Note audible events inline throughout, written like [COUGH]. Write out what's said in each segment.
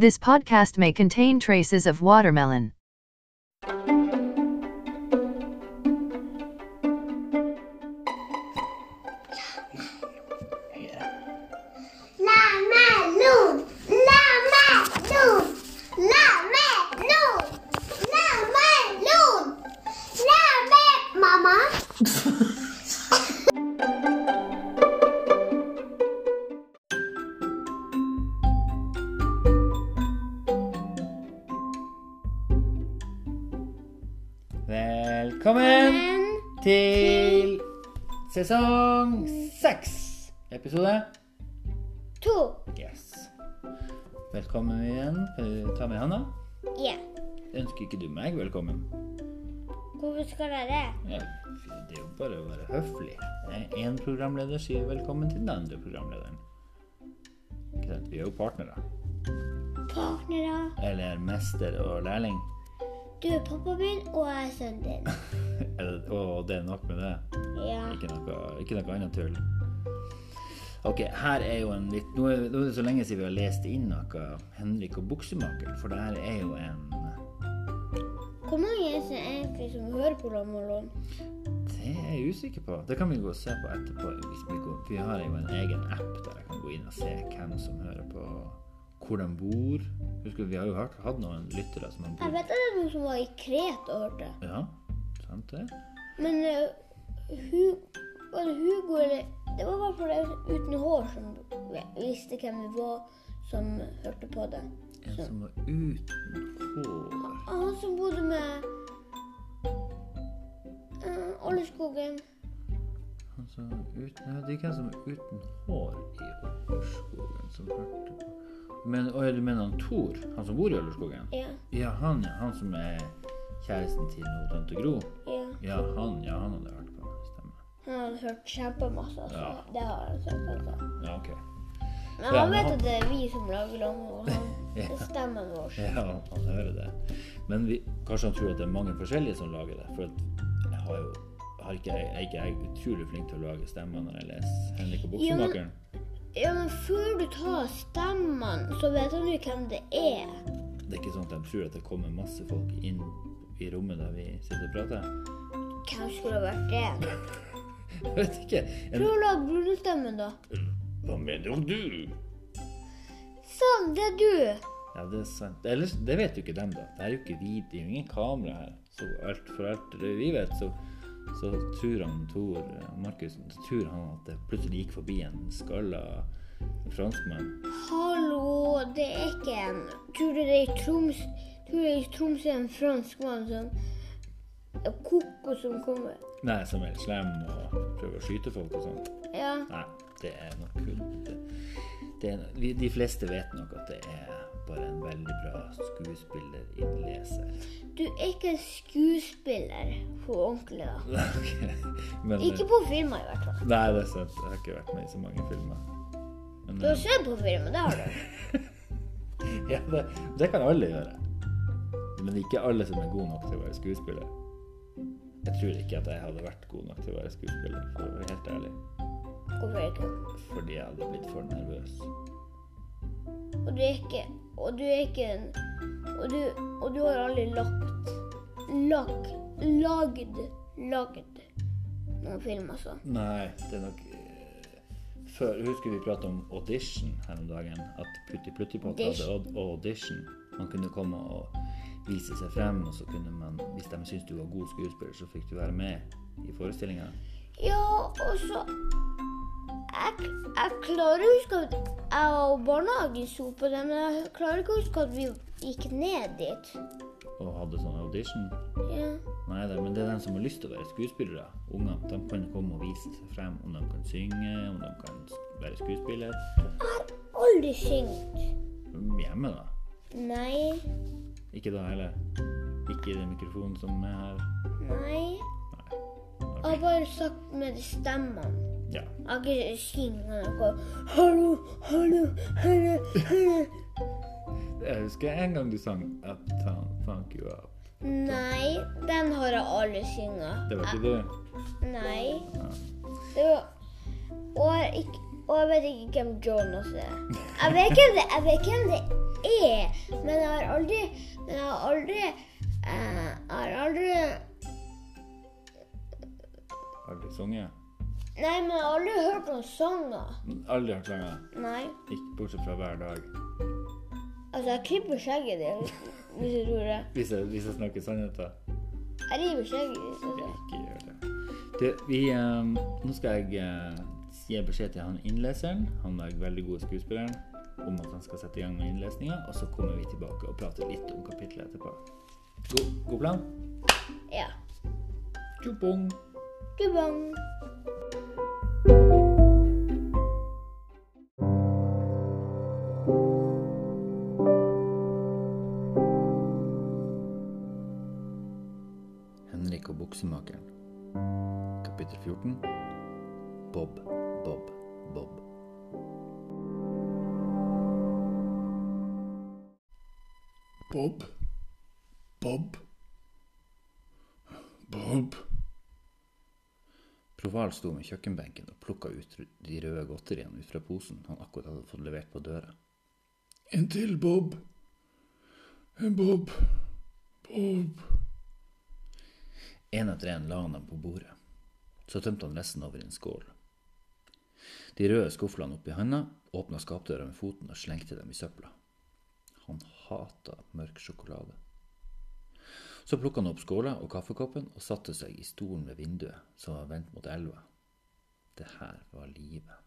This podcast may contain traces of watermelon. Sesong seks, episode To. Yes. Velkommen igjen. Kan du ta med Hanna? Ja. Ønsker ikke du meg velkommen? Hvorfor skal jeg det? Ja, det er jo bare å være høflig. Én programleder sier velkommen til den andre programlederen. Ikke sant? Vi er jo partnere. Partnere. Eller mester og lærling. Du er pappaen min, og jeg er sønnen din. [LAUGHS] Og det er nok med det. Ja. Ikke noe, ikke noe annet tull. Ok, her er jo en litt Nå er, det så lenge siden vi har lest inn noe Henrik og buksemakeren, for det her er jo en Hvor mange er det egentlig som hører på Lammelån? Det er jeg usikker på. Det kan vi gå og se på etterpå. Vi har jo en egen app der jeg kan gå inn og se hvem som hører på, hvor de bor. Husker Vi har jo hatt noen lyttere som har Jeg vet at det er noen som var i Kret og hørte. Ja, sant det? Men uh, hu, var det Hugo eller Det var i hvert fall en uten hår som visste hvem det var som hørte på det. En som var uten hår. Han som bodde med uh, Olleskogen. Han som var uten, jeg vet ikke hvem som er uten hår i Ullerskogen som hørte på. Men, å, du mener han Thor, Han som bor i Ullerskogen? Ja. Ja, han ja. Han som er kjæresten til noe tante Gro? ja. Ja, han ja, han hadde hørt på. Stemmer. Han hadde hørt kjempemasse. Altså. Ja. Det har han sagt. Altså. Ja, okay. Men han vet han- at det er vi som lager lammer, og han, [LAUGHS] Ja. er stemmen vår. Ja, han hører det. Men vi, kanskje han tror at det er mange forskjellige som lager det. For jeg har jo har ikke, jeg, er ikke jeg utrolig flink til å lage stemmer når jeg leser Henrik og Ja, buksemakeren? Ja, men før du tar stemmene, så vet han jo hvem det er. Det er ikke sånn at jeg tror at det kommer masse folk inn i rommet der vi sitter og prater? Hvem skulle ha vært det? Jeg [LAUGHS] vet ikke. En, Prøv å lage brunestemmen, da. hva mener du? Sånn, det er du. Ja, det er sant. Ellers, det vet jo ikke dem, da. Det er jo ikke vi, det er jo ingen kamera her. Så alt, for alt vi vet, så, så tror han Tor eh, Markussen så tror han at det plutselig gikk forbi en skalla franskmann. Hallo, det er ikke en Tror du det er i Troms Tror du det er i Troms er en franskmann som Koko som kommer? Nei, som er slem og prøver å skyte folk og sånn. Ja. Nei, det er nok kun det, det er, De fleste vet nok at det er bare en veldig bra skuespiller, innleser. Du er ikke en skuespiller på ordentlig, da. [LAUGHS] Men, Ikke på filmer, i hvert fall. Nei, det er sant. Jeg har ikke vært med i så mange filmer. Men, Du har eh, sett på filmer, det har du. [LAUGHS] Ja, det, det kan alle gjøre. Men ikke alle som er gode nok til å være skuespiller. Jeg tror ikke at jeg hadde vært god nok til å være skuespiller, for å være helt ærlig. Hvorfor ikke? Fordi jeg hadde blitt for nervøs. Og du er ikke Og du er ikke en Og du, og du har aldri lagt Lag, lagd Lagd noen film, altså. Nei, det er nok eh, Før husker vi pratet om audition her om dagen. At Putti Pluttipott hadde Audition. aud- audition. Man kunne komme og vise seg frem, og så kunne man, hvis de syntes du var god skuespiller, så fikk du være med i forestillinga. Ja, og så jeg, jeg klarer å huske at jeg og barnehagen sto på det, men jeg klarer ikke å huske at vi gikk ned dit. Og hadde sånn audition. Ja. Nei da, men det er den som har lyst til å være skuespillere. Unger. De kan komme og vise frem. Om de kan synge, om de kan være skuespiller. Jeg har aldri syngt. Hjemme, da. Nei, Ikke da heller. Ikke i den mikrofonen som er her. nei. Jeg har bare sagt med de stemmene. Ja. Jeg ikke syngt noe. Hallo, hallo, hallo, hallo. Jeg husker en gang du sang Uptown Funk You Up. Nei, den har jeg aldri synget. Det var ikke du? Nei. Ja. Det var Og jeg, Og jeg vet ikke hvem Jonas er. Jeg vet hvem det, jeg vet hvem det er, men jeg har aldri Men jeg har aldri eh, Jeg har aldri Aldri sunget? Nei, men jeg har aldri hørt noen sanger. Aldri hørt sanger? Nei. Ikke bortsett fra hver dag. Altså, jeg klipper skjegget ditt, hvis du tror det. Hvis jeg, hvis jeg snakker sannheten? Jeg river skjegget ditt. Altså. Ikke gjør det. Du, vi, um, nå skal jeg uh, gi beskjed til han innleseren, han er veldig god skuespilleren, om at han skal sette i gang med innlesninga, og så kommer vi tilbake og prater litt om kapittelet etterpå. God, god plan? Ja. Tjubong. Kubong. Buksemakeren. Kapittel 14. Bob, Bob, Bob. Bob. Bob. Bob. Proval sto med kjøkkenbenken og plukka ut de røde godteriene ut fra posen han akkurat hadde fått levert på døra. En til, Bob. En Bob. Bob. En etter en la han dem på bordet. Så tømte han resten over i en skål. De røde skufflene oppi handa, åpna skapdøra med foten og slengte dem i søpla. Han hata mørk sjokolade. Så plukka han opp skåla og kaffekoppen og satte seg i stolen ved vinduet som var vendt mot elva. Det her var livet.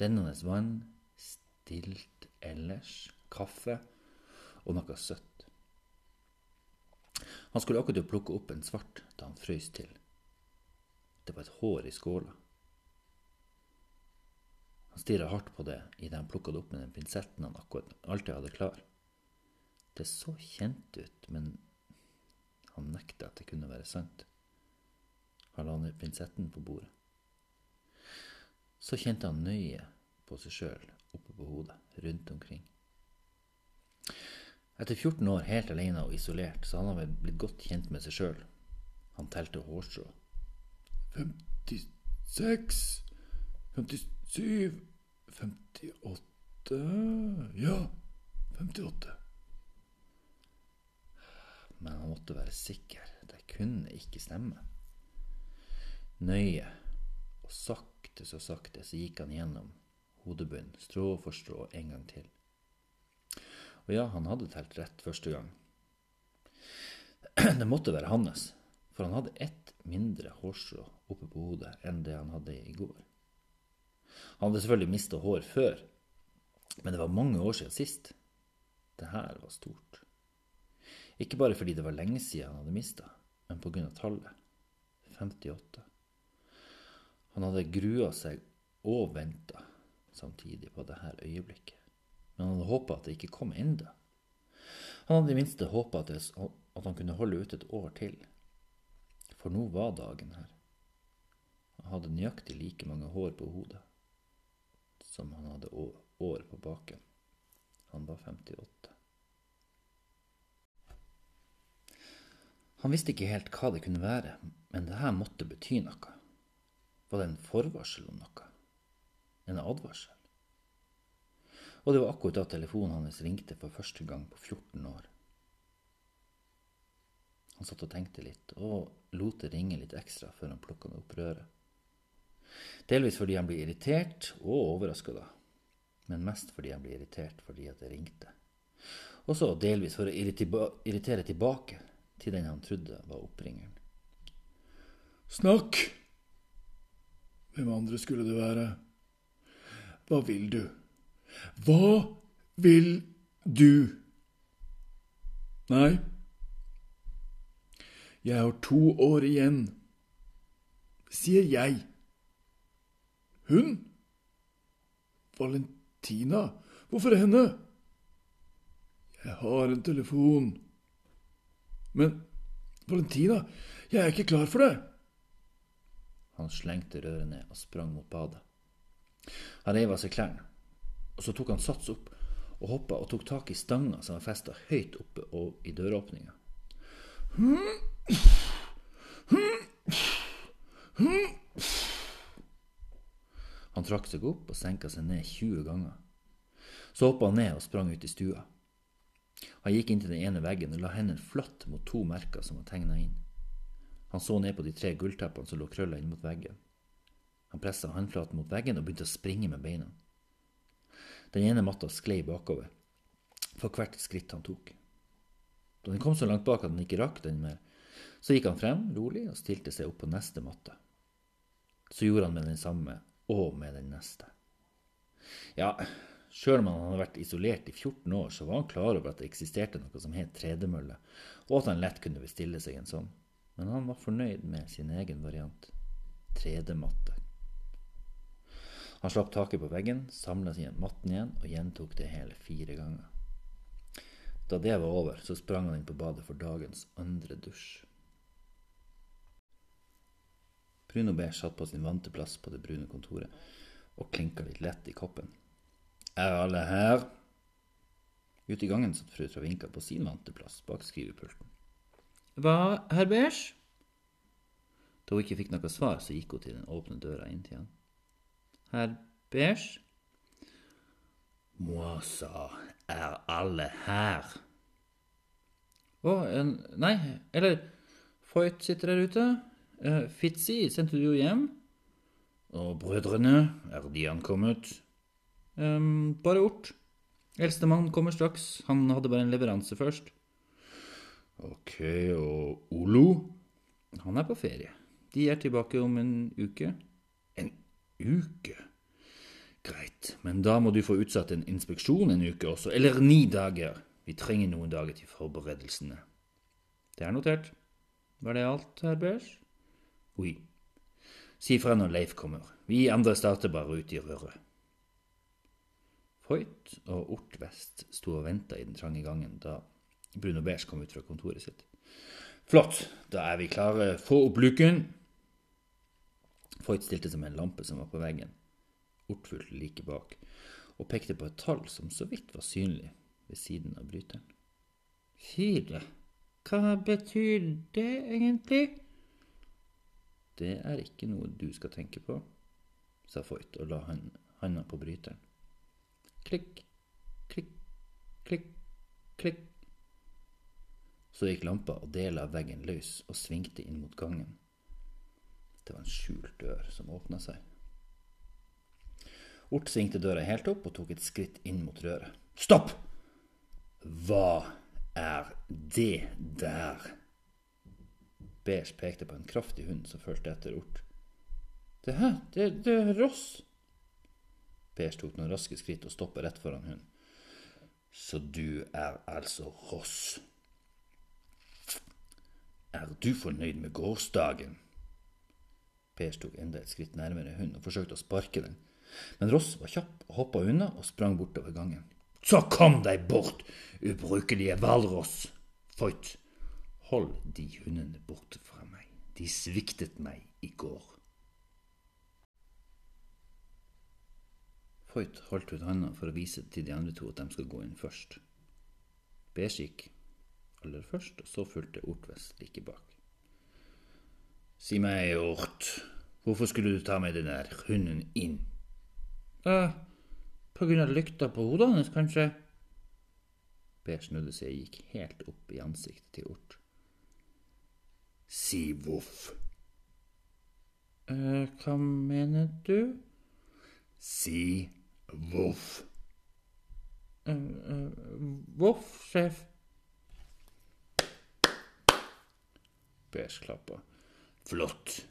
Rennende vann, stilt ellers, kaffe og noe søtt. Han skulle akkurat plukke opp en svart da han frøs til. Det var et hår i skåla. Han stirra hardt på det idet han plukka det opp med den pinsetten han akkurat alltid hadde klar. Det så kjent ut, men han nekta at det kunne være sant. Han la ned pinsetten på bordet. Så kjente han nøye på seg sjøl oppe på hodet, rundt omkring. Etter 14 år helt alene og isolert, så hadde han vel blitt godt kjent med seg sjøl. Han telte hårstrå. 56 57 58 Ja, 58. Men han måtte være sikker. Det kunne ikke stemme. Nøye og sakte så sakte så gikk han gjennom hodebunnen, strå for strå, en gang til. Og ja, han hadde telt rett første gang. [CLEARS THROAT] Det måtte være hans, for han hadde ett mindre hårstrå oppe på hodet enn det han hadde i går. Han hadde selvfølgelig mista hår før, men det var mange år siden sist. Det her var stort. Ikke bare fordi det var lenge siden han hadde mista, men på grunn av tallet. 58. Han hadde grua seg og venta samtidig på dette øyeblikket. Men han hadde håpa at det ikke kom enda. Han hadde i minste håpa at, at han kunne holde ut et år til. For nå var dagen her. Han hadde nøyaktig like mange hår på hodet som han hadde år på baken. Han var 58. Han visste ikke helt hva det kunne være, men det her måtte bety noe. Var det en forvarsel om noe? En advarsel? Og det var akkurat da telefonen hans ringte for første gang på 14 år. Han satt og tenkte litt, og lot det ringe litt ekstra før han plukka opp røret. Delvis fordi han ble irritert og overraska da, men mest fordi han ble irritert fordi at det ringte. Og så delvis for å irritere tilbake til den han trodde var oppringeren. Snakk! Hvem andre skulle det være? Hva vil du? Hva vil du? Nei. Jeg har to år igjen. Sier jeg. Hun? Valentina? Hvorfor henne? Jeg har en telefon. Men Valentina, jeg er ikke klar for det. Han slengte røret ned og sprang mot badet. Han reiv av seg klærne, og så tok han sats opp og hoppa og tok tak i stanga som var festa høyt oppe og i døråpninga. Han trakk seg opp og senka seg ned 20 ganger. Så hoppa han ned og sprang ut i stua. Han gikk inn til den ene veggen og la hendene flatt mot to merker som var tegna inn. Han så ned på de tre gullteppene som lå krølla inn mot veggen. Han pressa håndflaten mot veggen og begynte å springe med beina. Den ene matta sklei bakover for hvert skritt han tok. Da den kom så langt bak at han ikke rakk den mer, så gikk han frem rolig og stilte seg opp på neste matte. Så gjorde han med den samme og med den neste. Ja, sjøl om han hadde vært isolert i 14 år, så var han klar over at det eksisterte noe som het tredemølle, og at han lett kunne bestille seg en sånn. Men han var fornøyd med sin egen variant. Tredematte. Han slapp taket på veggen, samla matten igjen og gjentok det hele fire ganger. Da det var over, så sprang han inn på badet for dagens andre dusj. Bruno B satt på sin vante plass på det brune kontoret og klinka litt lett i koppen. Er alle her? Ute i gangen satt fru Travinka på sin vante plass bak skrivepulten. Hva, herr Beige? Da hun ikke fikk noe svar, så gikk hun til den åpne døra inn til han. Herr Beige. Moi sa, er alle her? Å, oh, nei, eller Foyt sitter der ute. Uh, Fitzy sendte du jo hjem. Og brødrene, er de ankommet? Um, bare Ort. Eldstemann kommer straks. Han hadde bare en leveranse først. Ok, og Olo? Han er på ferie. De er tilbake om en uke. Uke? Greit, men da må du få utsatt en inspeksjon en uke også, eller ni dager. Vi trenger noen dager til forberedelsene. Det er notert. Var det alt, herr Bers? Oui. Si fra når Leif kommer. Vi andre starter bare ut i røret. Foyt og Ort Vest sto og venta i den trange gangen da Bruno Beers kom ut fra kontoret sitt. Flott, da er vi klare. Få opp luken. Foyt stilte seg med en lampe som var på veggen. ortfullt like bak, og pekte på et tall som så vidt var synlig ved siden av bryteren. Fire. Hva betyr det egentlig? Det er ikke noe du skal tenke på, sa Foyt og la handa på bryteren. Klikk, klikk, klikk, klikk. Så gikk lampa og deler av veggen løs og svingte inn mot gangen. Det var en skjult dør som åpna seg. Ort svingte døra helt opp og tok et skritt inn mot røret. Stopp! Hva er det der? Beige pekte på en kraftig hund som fulgte etter Ort. Det her, det, det er Ross. Beige tok noen raske skritt og stoppa rett foran hunden. Så du er altså Ross. Er du fornøyd med gårsdagen? Beige tok enda et skritt nærmere hunden og forsøkte å sparke den, men Ross var kjapp og hoppa unna og sprang bortover gangen. Så kom deg bort, ubrukelige hvalross! Foyt, hold de hundene borte fra meg. De sviktet meg i går. Foyt holdt ut handa for å vise til de andre to at de skal gå inn først. Gikk aller først, og så fulgte Ortvest like bak. Si meg, Ort, hvorfor skulle du ta med den der hunden inn? Uh, på grunn av lykta på hodet hans, kanskje? Per snudde seg og gikk helt opp i ansiktet til Ort. Si voff. Uh, hva mener du? Si voff. Uh, uh, voff, sjef. Bers klappa. Flott.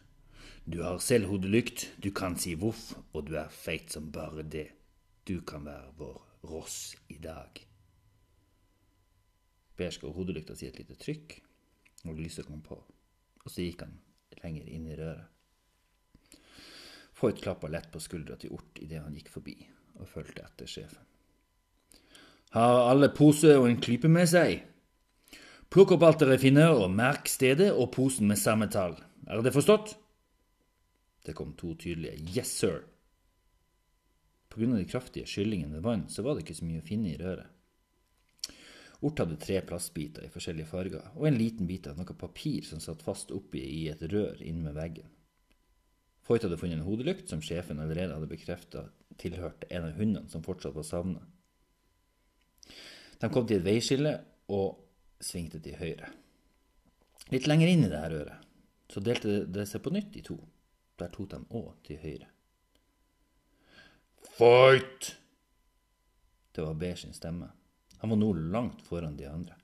Du har selv hodelykt, du kan si voff, og du er feit som bare det. Du kan være vår Ross i dag. Ga hodelykta si et lite trykk, og lyset kom på. Og så gikk han lenger inn i røret. Foyt klappa lett på skuldra til Ort idet han gikk forbi, og fulgte etter sjefen. Har alle pose og en klype med seg? Plukk opp alt dere finner, og merk stedet og posen med samme tall. Er det forstått? Det kom to tydelige yes, sir. På grunn av de kraftige skyllingene med vann, så var det ikke så mye å finne i røret. Ort hadde tre plastbiter i forskjellige farger, og en liten bit av noe papir som satt fast oppi i et rør inne ved veggen. Foyt hadde funnet en hodelykt som sjefen allerede hadde bekrefta tilhørte en av hundene som fortsatt var savna. De kom til et veiskille og svingte til høyre. Litt lenger inn i det her øret så delte det seg på nytt i to. Der tok de òg til høyre. Fight! Det var Beige sin stemme. Han var nå langt foran de andre.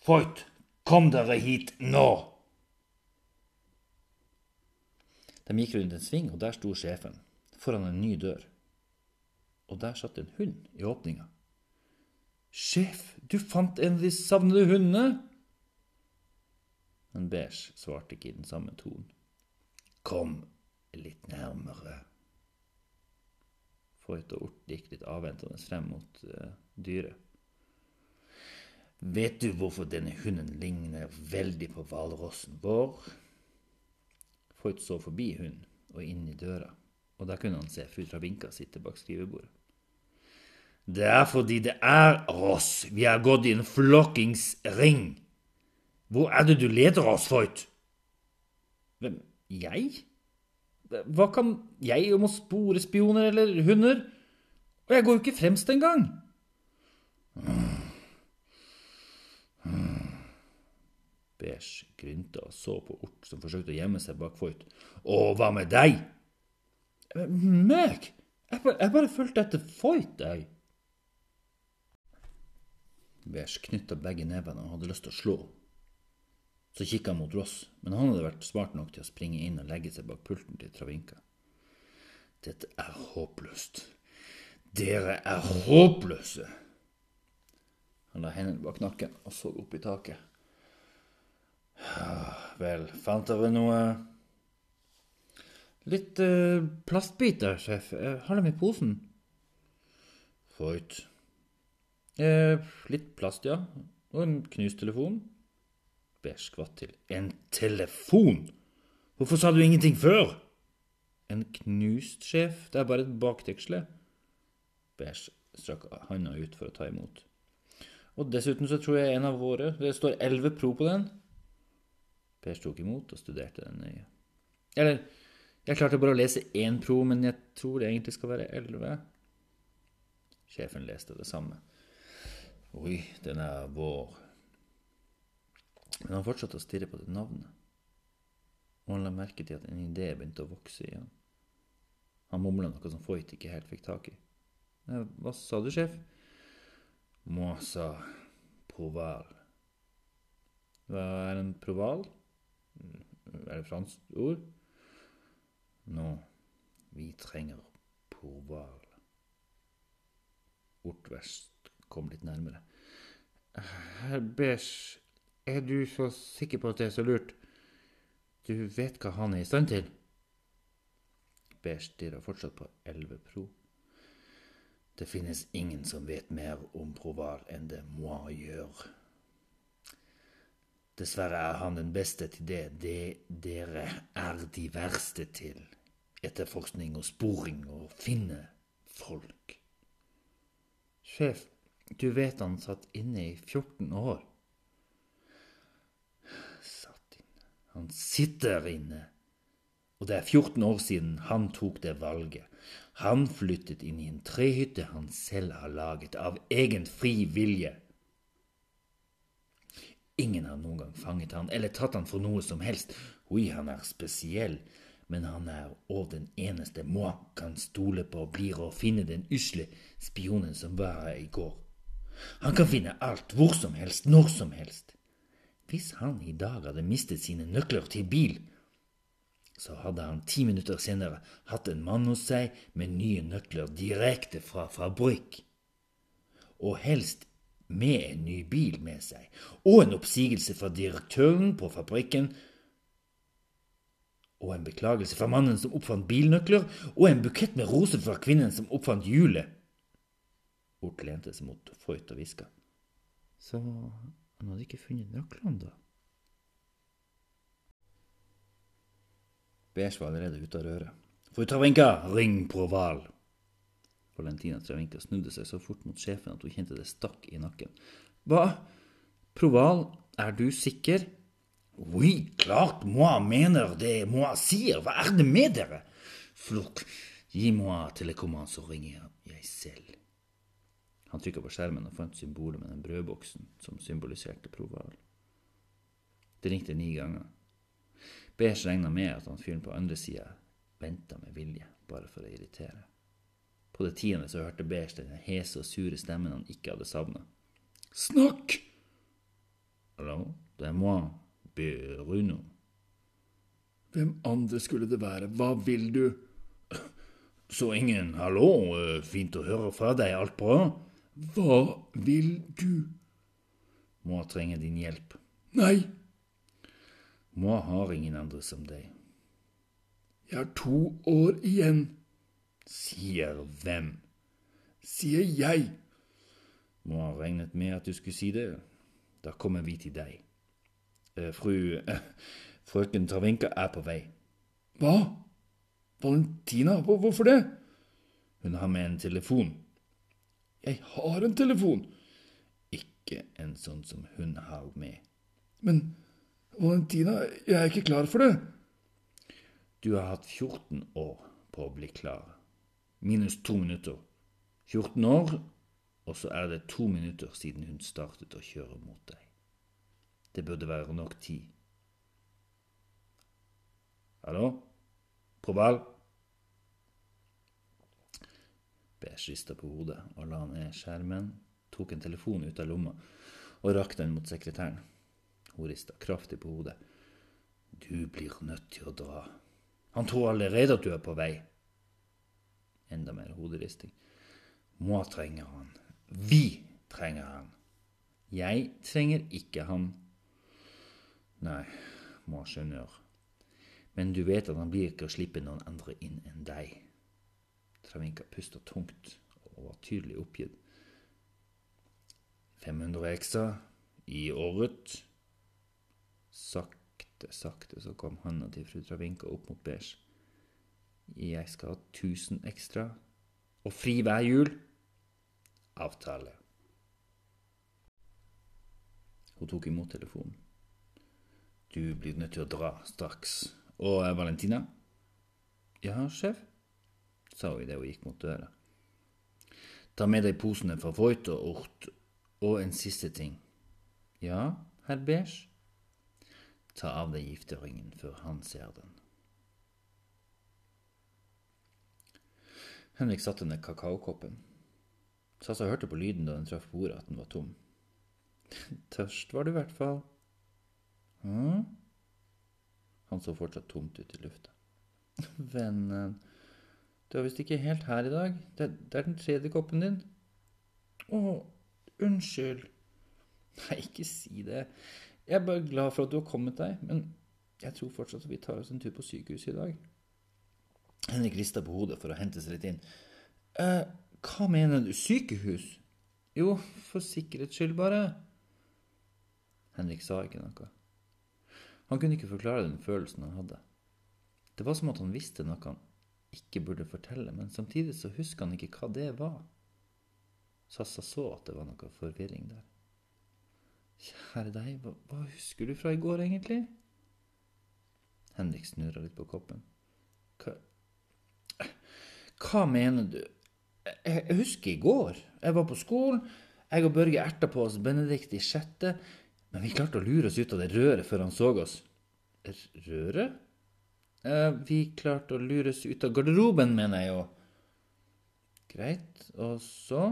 Fight! Kom dere hit nå! De gikk rundt en sving, og der sto sjefen, foran en ny dør. Og der satt en hund i åpninga. Sjef, du fant en av de savnede hundene! Men Beige svarte ikke i den samme tonen. Kom litt nærmere. Foyt og Ort gikk litt avventende frem mot uh, dyret. Vet du hvorfor denne hunden ligner veldig på hvalrossen vår? Foyt så forbi hunden og inn i døra, og da kunne han se fru Travinka sitte bak skrivebordet. Det er fordi det er oss. Vi har gått i en flokkingsring. Hvor er det du leder oss, Foyt? Hvem? Jeg? Hva kan jeg om å spore spioner eller hunder? Og jeg går jo ikke fremst engang. Beige grynta og så på Ort, som forsøkte å gjemme seg bak Foyt. Og hva med deg? Meg? Jeg bare, jeg bare fulgte etter Foyt, jeg. Beige knytta begge nevene og hadde lyst til å slå. Så kikka han mot Ross, men han hadde vært smart nok til å springe inn og legge seg bak pulten til Travinka. Dette er håpløst. Dere er håpløse! Han la hendene bak nakken og så opp i taket. Vel, fant dere noe Litt uh, plastbiter, sjef. Jeg har dem i posen. Foyt. Eh, litt plast, ja. Og en knust telefon. Beige skvatt til. En telefon? Hvorfor sa du ingenting før? En knust sjef, det er bare et bakdeksle. Bæsj strakk handa ut for å ta imot. Og dessuten så tror jeg en av våre Det står 11 Pro på den. Beige tok imot og studerte den nøye. Eller, jeg klarte bare å lese én Pro, men jeg tror det egentlig skal være 11. Sjefen leste det samme. Oi, den er vår. Men han fortsatte å stirre på det navnet, og han la merke til at en idé begynte å vokse igjen. Han mumla noe som Foyt ikke helt fikk tak i. Hva sa du, sjef? Moi sa proval. Hva er en proval? Er det fransk ord? Nå, vi trenger proval. Ortvest kom litt nærmere. Herr Beige, er du så sikker på at det er så lurt? Du vet hva han er i stand til? Beige stirrer fortsatt på 11 Pro. Det finnes ingen som vet mer om Proval enn det moi gjør. Dessverre er han den beste til det, det dere er de verste til. Etterforskning og sporing og finne folk. Sjef, du vet han satt inne i 14 år. Satt inne Han sitter inne. Og det er 14 år siden han tok det valget. Han flyttet inn i en trehytte han selv har laget, av egen fri vilje. Ingen har noen gang fanget han eller tatt han for noe som helst. Oi, han er spesiell, men han er òg den eneste moi kan stole på blir å finne den usle spionen som var her i går. Han kan finne alt, hvor som helst, når som helst. Hvis han i dag hadde mistet sine nøkler til bil, så hadde han ti minutter senere hatt en mann hos seg med nye nøkler direkte fra fabrikk. Og helst med en ny bil med seg, og en oppsigelse fra direktøren på fabrikken, og en beklagelse fra mannen som oppfant bilnøkler, og en bukett med roser fra kvinnen som oppfant hjulet. Ort lente seg mot Foyt og hviska. Så han hadde ikke funnet nøklene, da? Beige var allerede ute av røret. Fru Travinka, ring Proval! Valentina Travinka snudde seg så fort mot sjefen at hun kjente det stakk i nakken. Hva? Proval, er du sikker? Oui, klart moi mener det moi sier. Hva er det med dere? Flott, gi moi telekommand, så ringer jeg selv. Han trykka på skjermen og fant symbolet med den brødboksen som symboliserte Proval. Det ringte ni ganger. Beige regna med at han fyren på andre sida venta med vilje, bare for å irritere. På det tiende så hørte Beige den hese og sure stemmen han ikke hadde savna. Snakk! Hallo, det er moi, Bruno. Hvem andre skulle det være? Hva vil du? Så ingen hallo, fint å høre fra deg, alt bra? Hva vil du? Må trenger din hjelp. Nei, Må har ingen andre som deg. jeg har to år igjen, Sier hvem? sier jeg. Må ha regnet med at du skulle si det. Da kommer vi til deg. Eh, Fru eh, Frøken Travinka er på vei. Hva? Valentina, hvorfor det? Hun har med en telefon. Jeg har en telefon. Ikke en sånn som hun har med. Men Valentina, jeg er ikke klar for det. Du har hatt 14 år på å bli klar. Minus to minutter. 14 år, og så er det to minutter siden hun startet å kjøre mot deg. Det burde være nok tid. Hallo? Proval? Beige rista på hodet og la ned skjermen, tok en telefon ut av lomma og rakk den mot sekretæren. Hun rista kraftig på hodet. Du blir nødt til å dra. Han tror allerede at du er på vei. Enda mer hoderisting. Må trenger han. Vi trenger han. Jeg trenger ikke han. Nei, må skjønner. Men du vet at han blir ikke å slippe noen andre inn enn deg. Travinka pusta tungt og var tydelig oppgitt. 500 ekstra i året. Sakte, sakte så kom handa til fru Travinka opp mot beige. Jeg skal ha 1000 ekstra. Og fri hver jul. Avtale. Hun tok imot telefonen. Du blir nødt til å dra straks. Og eh, Valentina? Ja, sjef? Sa hun idet hun gikk mot døra. Ta med deg posene fra Voigt og Ort. Og en siste ting. Ja, herr Beige? Ta av deg gifteringen før han ser den. Henrik satte ned kakaokoppen. Sasa hørte på lyden da den traff bordet at den var tom. [LAUGHS] Tørst var du i hvert fall. Hm? Han så fortsatt tomt ut i lufta. [LAUGHS] Vennen, du er visst ikke helt her i dag. Det, det er den tredje koppen din. Å, unnskyld. Nei, ikke si det. Jeg er bare glad for at du har kommet deg, men jeg tror fortsatt at vi tar oss en tur på sykehuset i dag. Henrik rista på hodet for å hente seg litt inn. Eh, hva mener du? Sykehus? Jo, for sikkerhets skyld, bare. Henrik sa ikke noe. Han kunne ikke forklare den følelsen han hadde. Det var som at han visste noe ikke burde fortelle, men samtidig så husker han ikke hva det var. Sassa så at det var noe forvirring der. Kjære deg, hva, hva husker du fra i går, egentlig? Henrik snurra litt på koppen. Hva, hva mener du? Jeg, jeg husker i går. Jeg var på skolen. Jeg og Børge erta på oss Benedikt i sjette. Men vi klarte å lure oss ut av det røret før han så oss. Røret? Eh, vi klarte å lures ut av garderoben, mener jeg jo. Greit. Og så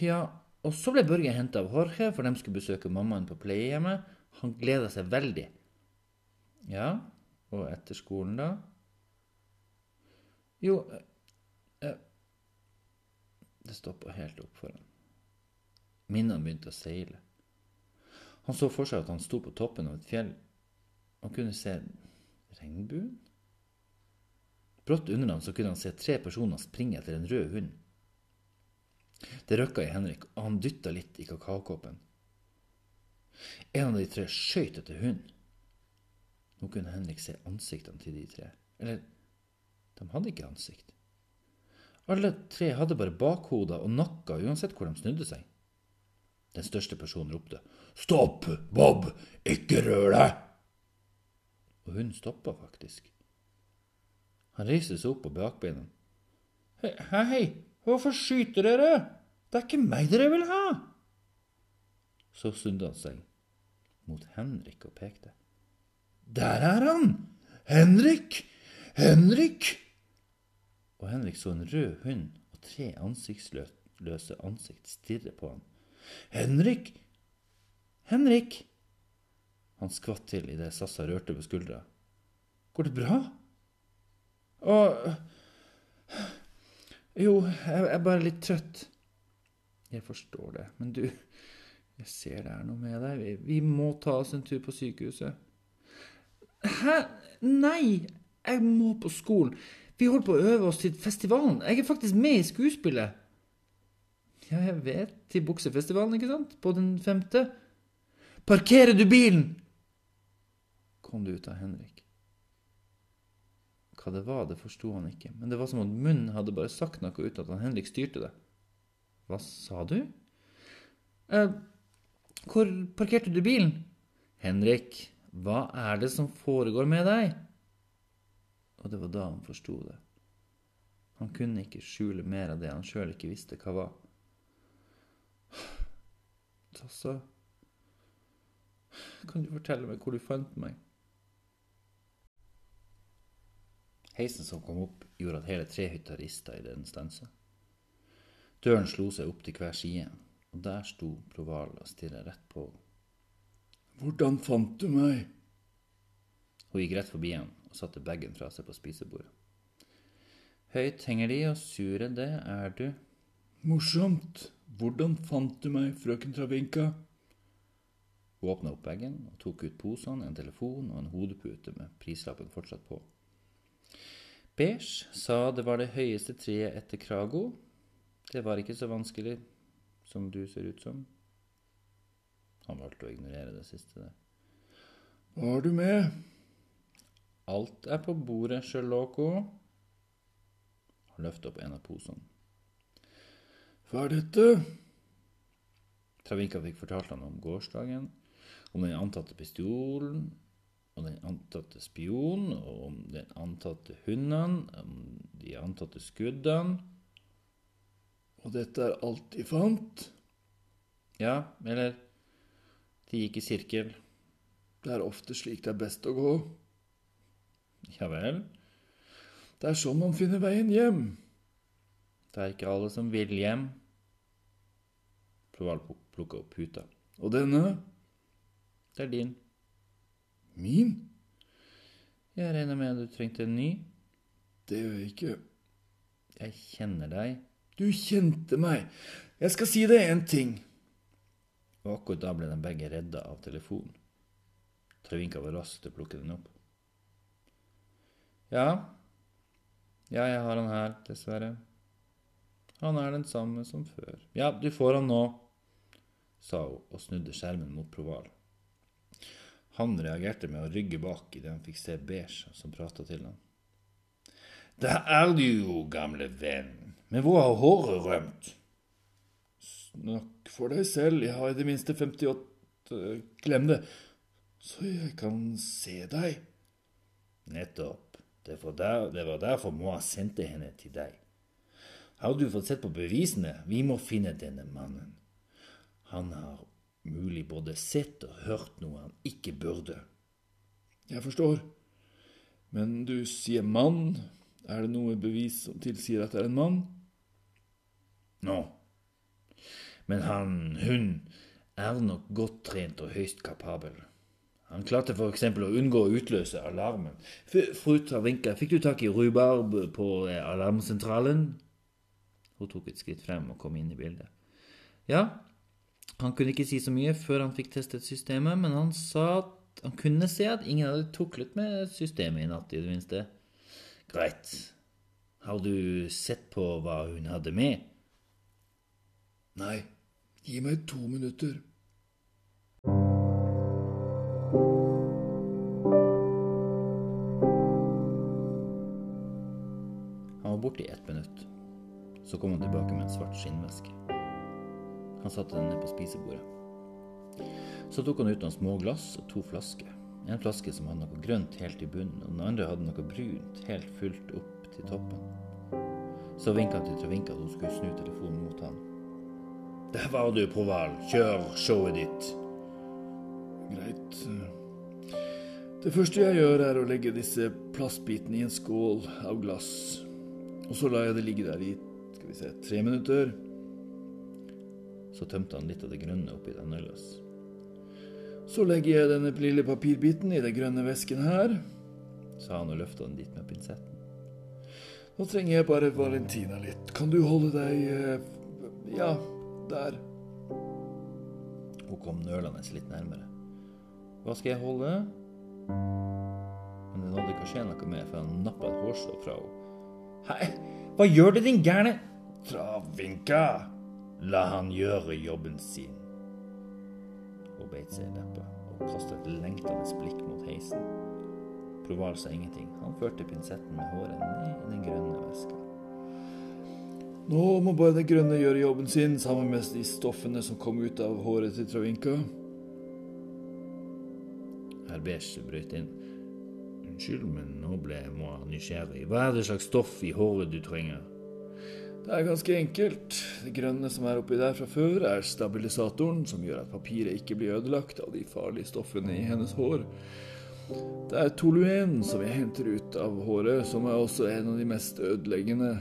Ja, og så ble Børge henta av Jorge, for de skulle besøke mammaen på pleiehjemmet. Han gleda seg veldig. Ja, og etter skolen, da? Jo eh, eh, Det stoppa helt opp for ham. Minnene begynte å seile. Han så for seg at han sto på toppen av et fjell. Han kunne se regnbuen. Brått under ham så kunne han se tre personer springe etter en rød hund. Det røkka i Henrik, og han dytta litt i kakaokoppen. En av de tre skøyt etter hunden. Nå kunne Henrik se ansiktene til de tre. Eller, de hadde ikke ansikt. Alle tre hadde bare bakhoder og nakker uansett hvor de snudde seg. Den største personen ropte. Stopp, Bob! Ikke rør deg! Og hun stoppa faktisk. Han reiste seg opp på bakbeina. Hei, hei, hvorfor skyter dere? Det er ikke meg dere vil ha! Så snudde han seg mot Henrik og pekte. Der er han! Henrik! Henrik! Og Henrik så en rød hund og tre ansiktsløse ansikt stirre på ham. Henrik! Henrik! Han skvatt til idet Sassa rørte på skuldra. Går det bra? Å Jo, jeg er bare litt trøtt. Jeg forstår det, men du Jeg ser det er noe med deg. Vi, vi må ta oss en tur på sykehuset. Hæ? Nei! Jeg må på skolen. Vi holder på å øve oss til festivalen. Jeg er faktisk med i skuespillet. Ja, jeg vet. Til buksefestivalen, ikke sant? På den femte. Parkerer du bilen? Kom det ut av Henrik. Hva det var, det forsto han ikke, men det var som om munnen hadde bare sagt noe uten at han Henrik styrte det. Hva sa du? Eh, hvor parkerte du bilen? Henrik, hva er det som foregår med deg? Og det var da han forsto det. Han kunne ikke skjule mer av det han sjøl ikke visste hva var. Tassa, kan du fortelle meg hvor du fant meg? Heisen som kom opp, gjorde at hele trehytta rista i den stansa. Døren slo seg opp til hver side, og der sto Proval og stirra rett på henne. Hvordan fant du meg? Hun gikk rett forbi ham og satte bagen fra seg på spisebordet. Høyt henger de, og sure det er du. Morsomt. Hvordan fant du meg, frøken Travinka? Hun åpna opp bagen og tok ut posene, en telefon og en hodepute med prislappen fortsatt på. Beige sa det var det høyeste treet etter Krago. Det var ikke så vanskelig som du ser ut som. Han valgte å ignorere det siste der. Hva har du med? Alt er på bordet, Sherlocko. Han løftet opp en av posene. Hva er dette? Travinka fikk fortalt han om gårsdagen, om den antatte pistolen, om den antatte spionen, og om den antatte hundene, om de antatte skuddene. Og dette er alt de fant? Ja, eller De gikk i sirkel. Det er ofte slik det er best å gå. Ja vel? Det er sånn man finner veien hjem. Det er ikke alle som vil hjem. Proval plukka opp puta. Og denne? Det er din. Min? Jeg regner med at du trengte en ny. Det gjør jeg ikke. Jeg kjenner deg. Du kjente meg. Jeg skal si deg en ting. Og akkurat da ble de begge redda av telefonen. Travinka var rask til å plukke den opp. Ja, ja, jeg har han her, dessverre. Han er den samme som før. Ja, du får han nå, sa hun og snudde skjermen mot Proval. Han reagerte med å rygge bak idet han fikk se Beige som prata til ham. Der er du jo, gamle venn. Men hvor har håret rømt? Snakk for deg selv, jeg har i det minste 58 Glem det, så jeg kan se deg. Nettopp. Det var, der, det var derfor Moa sendte henne til deg. Har du fått sett på bevisene? Vi må finne denne mannen. Han har mulig både sett og hørt noe han ikke burde. Jeg forstår. Men du sier mann. Er det noe bevis som tilsier at det er en mann? Nå. Men han, hun, er nok godt trent og høyst kapabel. Han klarte f.eks. å unngå å utløse alarmen. Fru Travinka, fikk du tak i rhubarb på eh, alarmsentralen? Hun tok et skritt frem og kom inn i bildet. Ja, han kunne ikke si så mye før han fikk testet systemet, men han sa at han kunne se at ingen hadde tuklet med systemet i natt, i det minste. Greit. Har du sett på hva hun hadde med? Nei, gi meg to minutter. Han var borte i ett minutt. Så kom han tilbake med en svart skinnveske. Han satte den ned på spisebordet. Så tok han ut noen små glass og to flasker. En flaske som hadde noe grønt helt i bunnen, og den andre hadde noe brunt helt fylt opp til toppen. Så vinka han til Travinka at hun skulle snu telefonen mot ham. Der var du, Proval. Kjør showet ditt. Greit. Det første jeg gjør, er å legge disse plastbitene i en skål av glass. Og så lar jeg det ligge der i skal vi se, tre minutter. Så tømte han litt av det grønne oppi et annet. Så legger jeg denne lille papirbiten i den grønne væsken her. Sa han og løfta den dit med pinsetten. Nå trenger jeg bare Valentina litt. Kan du holde deg eh, Ja, der. Hun kom nølende litt nærmere. Hva skal jeg holde? Men det nådde ikke å skje noe mer, for han nappa et hårstrå fra henne. Hei, hva gjør du, din gærne Travinka! La han gjøre jobben sin. Hun beit seg i leppa og kastet et lengtende blikk mot heisen. Proval sa ingenting. Han førte pinsetten med håret ned i den grønne veska. Nå må bare det grønne gjøre jobben sin sammen med de stoffene som kom ut av håret til Travinka. Herr Beige brøt inn. Unnskyld, men nå ble jeg nysgjerrig. Hva er det slags stoff i håret du trenger? Det er ganske enkelt. Det grønne som er oppi der fra før, er stabilisatoren, som gjør at papiret ikke blir ødelagt av de farlige stoffene i hennes hår. Det er toluen som jeg henter ut av håret, som er også en av de mest ødeleggende.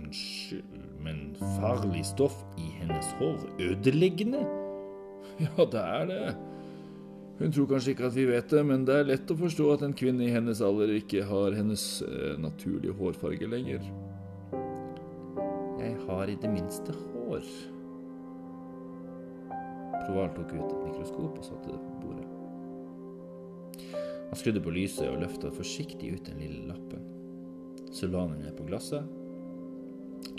Unnskyld, men farlig stoff i hennes hår? Ødeleggende? Ja, det er det. Hun tror kanskje ikke at vi vet det, men det er lett å forstå at en kvinne i hennes alder ikke har hennes eh, naturlige hårfarge lenger. Jeg har i det minste hår. Proval tok ut et mikroskop og satte det på bordet. Han skrudde på lyset og løfta forsiktig ut den lille lappen. Så la han den ned på glasset,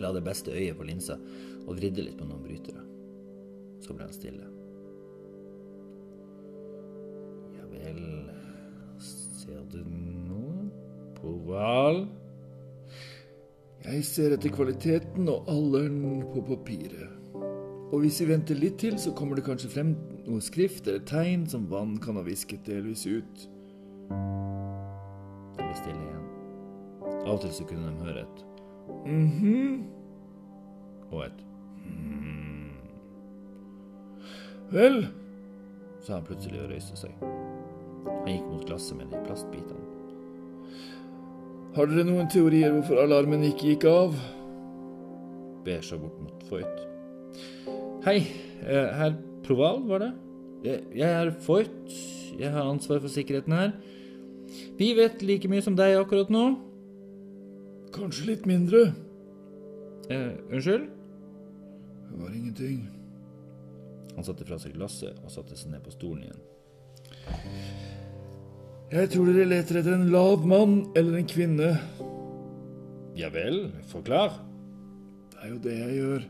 la det beste øyet på linsa og vridde litt på noen brytere. Så ble han stille. Ja vel, ser du noe? Proval? Jeg ser etter kvaliteten og alderen på papiret. Og hvis vi venter litt til, så kommer det kanskje frem noe skrift eller tegn som vann kan ha visket delvis ut. Det ble stille igjen. Av og til så kunne de høre et Mhm. og et mm, Vel, sa han plutselig og røyste seg. Han gikk mot glasset med de plastbitene. Har dere noen teorier hvorfor alarmen ikke gikk av? Beige bort mot Foyt. Hei, eh, herr Proval, var det? Jeg er Foyt. Jeg har ansvar for sikkerheten her. Vi vet like mye som deg akkurat nå. Kanskje litt mindre. Eh, unnskyld? Det var ingenting. Han satte fra seg glasset og satte seg ned på stolen igjen. Jeg tror dere leter etter en lav mann eller en kvinne. Ja vel, forklar. Det er jo det jeg gjør.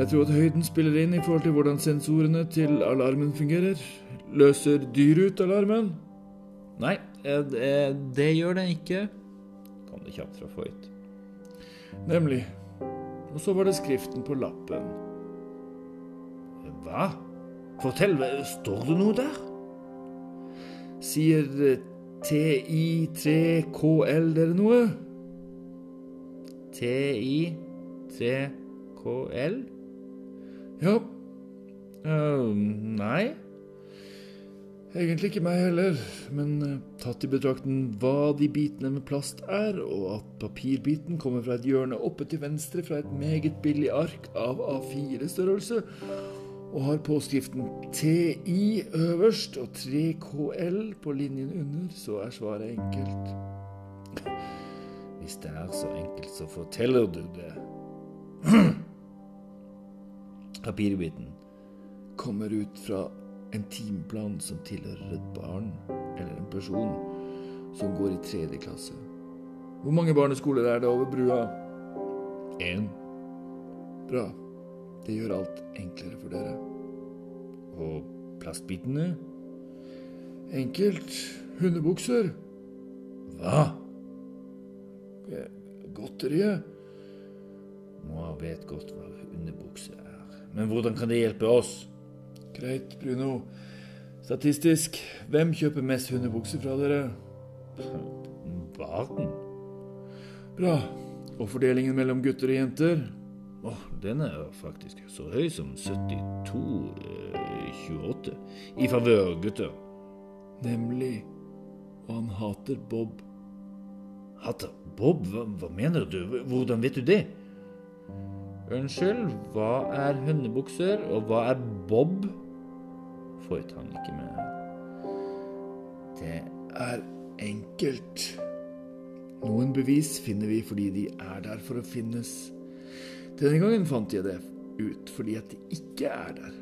Jeg tror at høyden spiller inn i forhold til hvordan sensorene til alarmen fungerer. Løser dyr ut alarmen? Nei, eh, det, det gjør det ikke. Kom det kjapt fra Foyt. Nemlig. Og så var det skriften på lappen. Hva? Fortell, står det noe der? Sier eh, TI3KL dere noe? TI3KL? Ja, Uh, nei. egentlig ikke meg heller. Men eh, tatt i betraktning hva de bitene med plast er, og at papirbiten kommer fra et hjørne oppe til venstre fra et meget billig ark av A4-størrelse, og har påskriften TI øverst og 3KL på linjen under, så er svaret enkelt. Hvis det er så enkelt, så forteller du det. Papirbiten. Kommer ut fra en timeplan som tilhører et barn eller en person som går i tredje klasse. Hvor mange barneskoler er det over brua? Én. Bra. Det gjør alt enklere for dere. Og plastbitene? Enkelt. Hundebukser. Hva? Eh, Godteriet. Moa vet godt hva hundebukse er. Men hvordan kan det hjelpe oss? Greit, Bruno. Statistisk, hvem kjøper mest hundebukser fra dere? Barn. Bra. Og fordelingen mellom gutter og jenter? Åh, den er faktisk så høy som 72-28 i favør gutter. Nemlig. Og han hater Bob. Hater Bob? Hva, hva mener du? Hvordan vet du det? Unnskyld, hva er hundebukser, og hva er Bob? Får han ikke med. Det er enkelt. Noen bevis finner vi fordi de er der for å finnes. Denne gangen fant jeg det ut fordi at de ikke er der.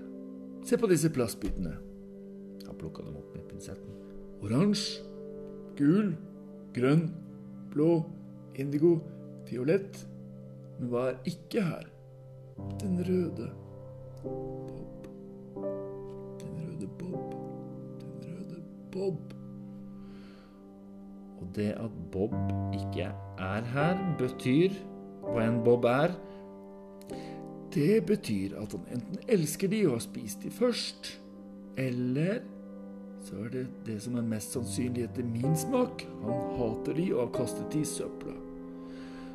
Se på disse plastbitene. Han plukka dem opp med pinsetten. Oransje, gul, grønn, blå, indigo, fiolett. Men hva er ikke her? Den røde Bob. Den røde Bob. Den røde Bob. Og det at Bob ikke er her, betyr hva en Bob er. Det betyr at han enten elsker de og har spist de først, eller så er det det som er mest sannsynlig etter min smak. Han hater de og har kastet de i søpla.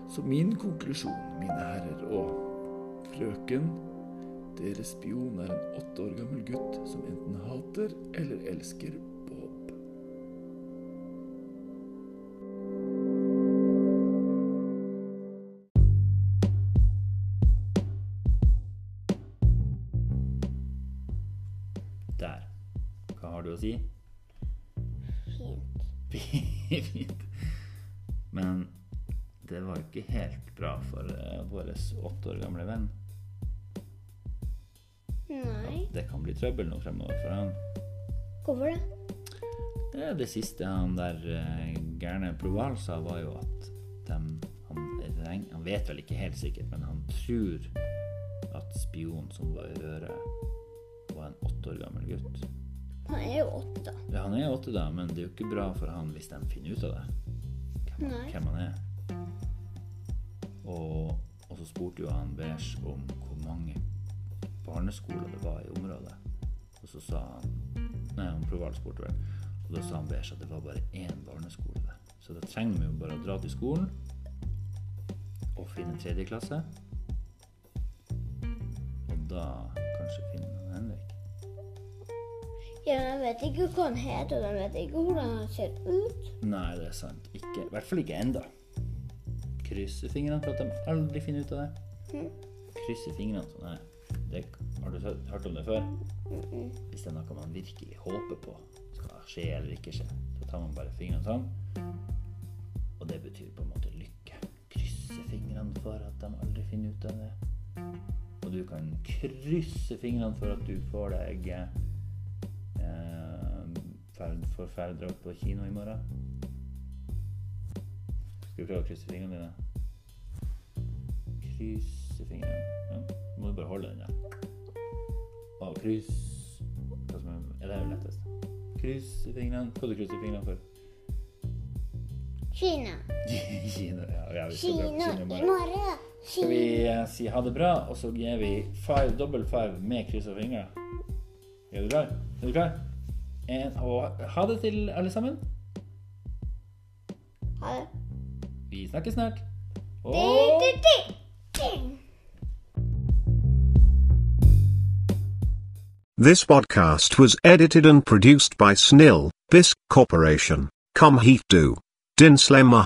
Så min konklusjon, mine herrer og frøken Deres spion er en åtte år gammel gutt som enten hater eller elsker Men det var jo ikke helt bra for uh, vår åtte år gamle venn. Nei. Det kan bli trøbbel nå fremover for han. Hvorfor det? Det, det siste han der uh, gærne Proval sa, var jo at dem, han, reng- han vet vel ikke helt sikkert, men han tror at spionen som var i røret, var en åtte år gammel gutt. Han er jo åtte, da. Ja, han er åtte, da, men det er jo ikke bra for han hvis de finner ut av det. Nei. hvem han er. Og, og så spurte jo han Beige om hvor mange barneskoler det var i området. Og så sa han Nei, han Proval spurte vel. Og da sa han Beige at det var bare én barneskole der. Så da trenger vi jo bare å dra til skolen og finne tredje klasse. Og da kanskje finne. Ja, jeg vet ikke hva han heter, og jeg vet ikke hvordan han ser ut. Nei, det er sant. Ikke, I hvert fall ikke enda. Krysse fingrene for at de aldri finner ut av det. Krysse fingrene sånn. her. har du hørt- om det før? Hvis det er noe man virkelig håper på skal skje eller ikke skje, så tar man bare fingrene sånn. Og det betyr på en måte lykke. Krysse fingrene for at de aldri finner ut av det. Og du kan krysse fingrene for at du får deg får dra på kino i morgen. Skal vi prøve å krysse fingrene dine? Krysse fingrene. Ja, må du bare holde den, ja. Og kryss Hva som er, er det jo lettest? Krysse fingrene. Hva du krysser fingrene for? Kina. [LAUGHS] Kino. Ja, ja, vi skal dra på kino i morgen. Skal vi eh, si ha det bra, og så gir vi five, double five med kryss og fingre? Er du klar? Er du klar? En, og ha det til alle sammen. Ha det. Vi snakkes snart. Og. This podcast was edited and produced by Snil, Bisc Corporation. Kom hit du. Din slemmer